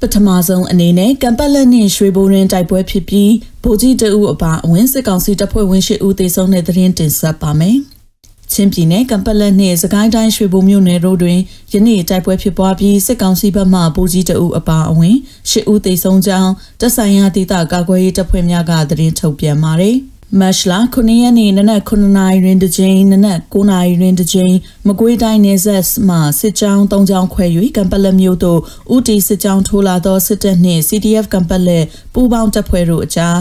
ပထမဆုံးအနေနဲ့ကံပတ်လက်နှင့်ရွှေဘိုးရင်တိုက်ပွဲဖြစ်ပြီးဗိုလ်ကြီးတအုပ်အပါအဝင်စစ်ကောင်စီတပ်ဖွဲ့ဝင်ရှိဦးသေဆုံးတဲ့သတင်းတင်ဆက်ပါမယ်။ချင်းပြည်နယ်ကံပတ်လက်နှင့်စကိုင်းတိုင်းရွှေဘိုမြို့နယ်တို့တွင်ယနေ့တိုက်ပွဲဖြစ်ပွားပြီးစစ်ကောင်စီဘက်မှဗိုလ်ကြီးတအုပ်အပါအဝင်ရှစ်ဦးသေဆုံးကြောင်းတပ်ဆိုင်ရာဒေသကာကွယ်ရေးတပ်ဖွဲ့များကသတင်းထုတ်ပြန်ပါတယ်။ မတ်လ9ရက်နေ့နနက်9နာရီတွင်တစ်ကြိမ်နနက်9နာရီတွင်တစ်ကြိမ်မကွေးတိုင်းနယ်ဆက်မှစစ်ကြောင်း၃ကြောင်းခွဲ၍ကံပလက်မြို့သို့ဥတီစစ်ကြောင်းထိုးလာသောစစ်တပ်နှင့် CDF ကံပလက်ပူးပေါင်းတပ်ဖွဲ့တို့အကြား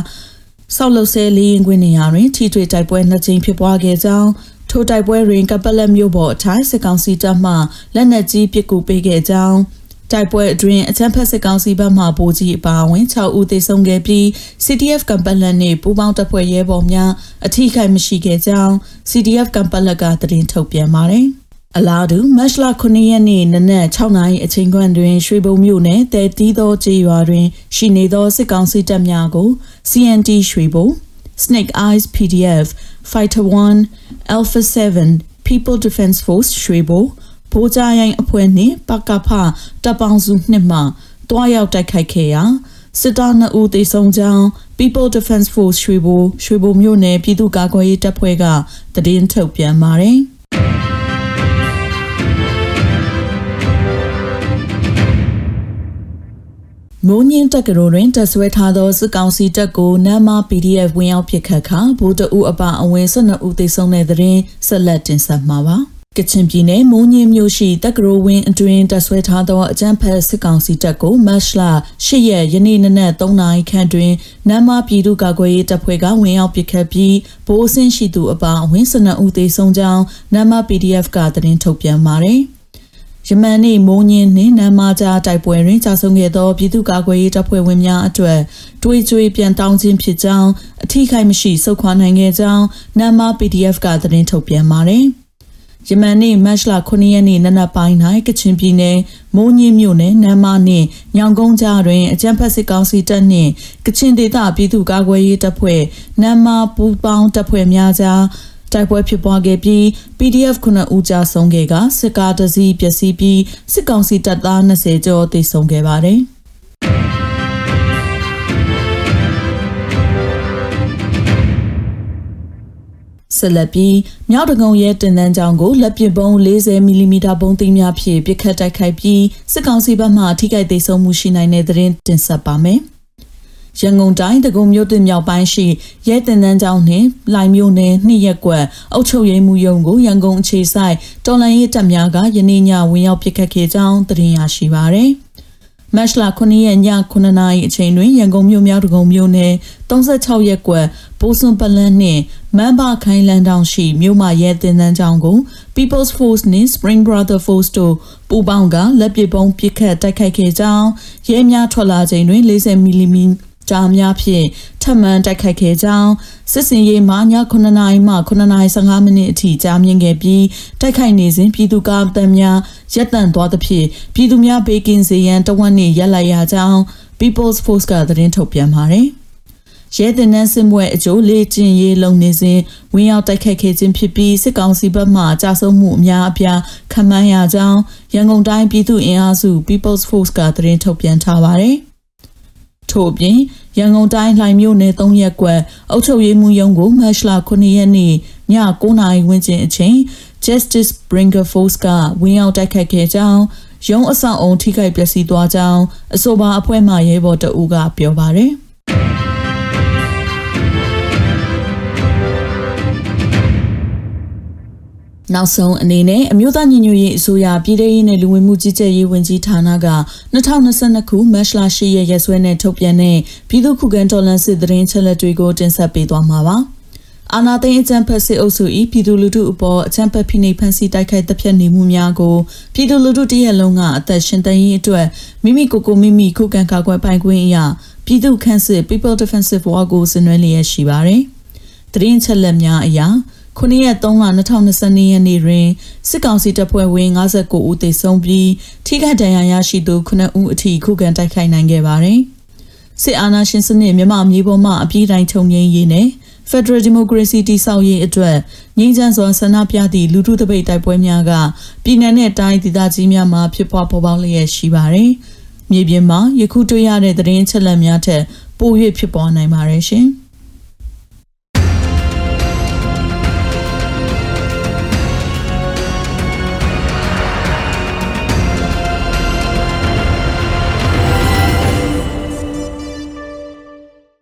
ဆောက်လုပ်ဆဲလေးရင်ခွင်နေရာတွင်ထိတွေ့တိုက်ပွဲနှစ်ကြိမ်ဖြစ်ပွားခဲ့ကြောင်းထိုတိုက်ပွဲတွင်ကပလက်မြို့ပေါ်အထိုင်စစ်ကောင်စီတပ်မှလက်နက်ကြီးပစ်ကူပေးခဲ့ကြောင်း တိုက်ပွဲအတွင်းအချမ်းဖက်စစ်ကောင်စီဘက်မှဗိုလ်ကြီးအပါအဝင်6ဦးသေဆုံးခဲ့ပြီး CDF ကမ်ပလန်နှင့်ပူးပေါင်းတပ်ဖွဲ့ရဲဘော်များအထိခိုက်မရှိခဲ့ကြောင်း CDF ကမ်ပလန်ကသတင်းထုတ်ပြန်ပါတယ်။အလားတူမတ်လ9ရက်နေ့နနက်6နာရီအချိန်ခွန်တွင်ရွှေဘုံမြို့နယ်တဲတီးသောကြေးရွာတွင် ရှိနေသောစစ်ကောင်စီတပ်များကို CNT ရွှေဘုံ Snake Eyes PDF Fighter 1 Alpha 7 People Defense Force ရွှေဘုံ ဗိုလ်ကြရိုင်းအဖွဲ့နှင့်ပကဖတပ်ပေါင်းစုနှစ်မှတွားရောက်တိုက်ခိုက်ခဲ့ရာစစ်သား2ဦးသေဆုံးကြောင်း People Defense Force ရွှေဘိုရွှေဘိုမြို့နယ်ပြည်သူ့ကာကွယ်ရေးတပ်ဖွဲ့ကသတင်းထုတ်ပြန်ပါတယ်မိုးညင်းတက်ကရိုတွင်တက်ဆွဲထားသောစစ်ကောင်စီတပ်ကိုနမ်းမ PDF ဝင်ရောက်ပစ်ခတ်ခါဗိုလ်တအုပ်အပအဝင်12ဦးသေဆုံးတဲ့တဲ့ရင်ဆက်လက်တင်ဆက်မှာပါ။ ကချင်ပြည်နယ်မိုးညင်းမြို့ရှိတက္ကသိုလ်ဝင်းအတွင်းတပ်ဆွဲထားသောအကြမ်းဖက်စစ်ကောင်စီတပ်ကိုမတ်လ၈ရက်ယနေ့နနက်3နာရီခန့်တွင်နမ်းမပြည်သူ့ကာကွယ်ရေးတပ်ဖွဲ့ကဝင်ရောက်ပစ်ခတ်ပြီးဗိုလ်အဆင့်ရှိသူအပါအဝင်12ဦးသေဆုံးကြောင်းနမ်းမ PDF ကသတင်းထုတ်ပြန်ပါတယ်။ယမန်နေ့မိုးညင်းနှင့်နမ်းမကြားတိုက်ပွဲတွင်ကြာဆုံးခဲ့သောပြည်သူ့ကာကွယ်ရေးတပ်ဖွဲ့ဝင်များအတွက်တွေးကြွေးပြန်တောင်းခြင်းဖြစ်ကြောင်းအထူးခိုင်မရှိစုခွာနိုင်ခဲ့ကြောင်းနမ်းမ PDF ကသတင်းထုတ်ပြန်ပါတယ်။ ယမန်နေ့မတ်လ9ရက်နေ့နနက်ပိုင်း၌ကချင်ပြည်နယ်မိုးညင်းမြို့နယ်နမ်းမနှင့်ညောင်ကုန်းကြားတွင်အကြမ်းဖက်စစ်ကောင်စီတပ်နှင့်ကချင်ဒေသပြည်သူ့ကာကွယ်ရေးတပ်ဖွဲ့နမ်းမပူပေါင်းတပ်ဖွဲ့များကြားတိုက်ပွဲဖြစ်ပွားခဲ့ပြီး PDF 9ဦးကြာဆုံးခဲ့ကစစ်ကားတစ်စီးပျက်စီးပြီးစစ်ကောင်စီတပ်သား20ကျော်သေဆုံးခဲ့ပါတယ်။ ဆက်လက်ပြီးမြောက်တကုံရဲ့တင်တန်းကြောင်ကိုလက်ပစ်ပုံး40မီလီမီတာပုံးသိမ်းများဖြင့်ပစ်ခတ်တိုက်ခိုက်ပြီးစစ်ကောင်စီဘက်မှထိခိုက်ဒေဆုံးမှုရှိနိုင်တဲ့သတင်းတင်ဆက်ပါမယ်။ရန်ကုန်တိုင်းတကုံမြို့တင်မြောက်ပိုင်းရှိရဲတင်တန်းကျောင်းနှင့်လိုင်မြို့နယ်နှစ်ရက်ကွက်အုပ်ချုပ်ရေးမှူးရုံးကိုရန်ကုန်အခြေစိုက်တော်လန်ရေးတပ်များကယနေ့ညဝင်ရောက်ပစ်ခတ်ခဲ့ကြောင်းသတင်းရရှိပါရယ်။ မတ်လ9ရက်ည9နာရီအချိန်တွင်ရန်ကုန်မြို့မြောက်ဒဂုံမြို့နယ်36ရပ်ကွက်ဘိုးစွန်ပလန်းနှင့်မန်ဘာခိုင်လန်တောင်ရှိမြို့မရဲတင်တန်းချောင်းကို People's Force နှင့် Spring Brother Force တို့ပူးပေါင်းကလက်ပစ်ပုံးပစ်ခတ်တိုက်ခိုက်ခဲ့ကြောင်းရဲများထွက်လာချိန်တွင်40မီလီမီတာ များဖြင့်ထပ်မံတိုက်ခိုက်ခဲ့ကြောင်းစစ်စင်ရေးမှည9နာရီမှ9နာရီ15မိနစ်အထိကြာမြင့်ခဲ့ပြီးတိုက်ခိုက်နေစဉ်ပြည်သူကားတမ်းများရပ်တန့်သွားသဖြင့်ပြည်သူများဘေးကင်းစေရန်တဝက်နှင့်ရက်လိုက်ရကြောင်း People's Force ကသတင်းထုတ်ပြန်ပါတယ်ရဲတင်နန်းစင်ပွဲအကျိုးလေ့ကျင့်ရေးလုံနေစဉ်ဝင်းရောက်တိုက်ခိုက်ခဲ့ခြင်းဖြစ်ပြီးစစ်ကောင်စီဘက်မှကြာဆုံးမှုအများအပြားခံမှန်းရကြောင်းရန်ကုန်တိုင်းပြည်သူ့အင်အားစု People's Force ကသတင်းထုတ်ပြန်ထားပါတယ်။ ထို့အပြင်ရန်ကုန်တိုင်းလှိုင်မြို့နယ်3ရက်ကွက်အုပ်ချုပ်ရေးမှူးရုံးကိုမတ်လ9ရက်နေ့ည9:00နာရီဝန်းကျင်အချိန် Justice Bringer Force ကဝင်ရောက်တိုက်ခတ်ခဲ့ကြောင်းရုံးအဆောင်အုံထိခိုက်ပျက်စီးသွားကြောင်းအဆိုပါအဖွဲ့မှရဲဘော်တအူးကပြောပါတယ်။ နောက်ဆုံးအနေနဲ့အမျိုးသားညီညွတ်ရေးအစိုးရပြည်ထရေးနဲ့လူဝင်မှုကြီးကြပ်ရေးဝန်ကြီးဌာနက2022ခုမတ်လ10ရက်ရက်စွဲနဲ့ထုတ်ပြန်တဲ့ပြည်သူ့ခုခံတော်လှန်စစ်တရင်ချက်လက်တွေကိုတင်ဆက်ပေးသွားမှာပါ။အာနာသိန်းအကြံဖက်စစ်အုပ်စု၏ပြည်သူလူထုအပေါ်အကြံဖက်ဖိနှိပ်ဖန်ဆီးတိုက်ခိုက်တပ်ဖြတ်နေမှုများကိုပြည်သူလူထုတရက်လုံးကအသက်ရှင်သန်ရေးအတွက်မိမိကိုယ်ကိုမိမိခုခံကာကွယ်ပိုင်ခွင့်အရာပြည်သူ့ခန့်စစ် People Defensive War ကိုဆင်နွှဲလျက်ရှိပါတယ်။တရင်ချက်လက်များအရာခ 9ရက်3လ2022ရက်နေ့တွင်စစ်ကောင်စီတပ်ဖွဲ့ဝင်59ဦးသေဆုံးပြီးထိခိုက်ဒဏ်ရာရရှိသူ9ဦးအထိခုခံတိုက်ခိုက်နိုင်ခဲ့ပါတယ်။စစ်အာဏာရှင်စနစ်မြန်မာမျိုးပေါ်မှအပြည့်တိုင်းချုပ်ငြိမ်းရေးနဲ့ Federal Democracy တည်ဆောက်ရေးအတွက်ငြိမ်းချမ်းစွာဆန္ဒပြသည့်လူထုတပိတ်တိုက်ပွဲများကပြည်내နဲ့တိုင်းဒေသကြီးများမှာဖြစ်ပွားပေါ်ပေါက်လျက်ရှိပါတယ်။မြေပြင်မှာယခုတွေ့ရတဲ့သတင်းချက်လက်များထက်ပို၍ဖြစ်ပွားနိုင်ပါတယ်ရှင်။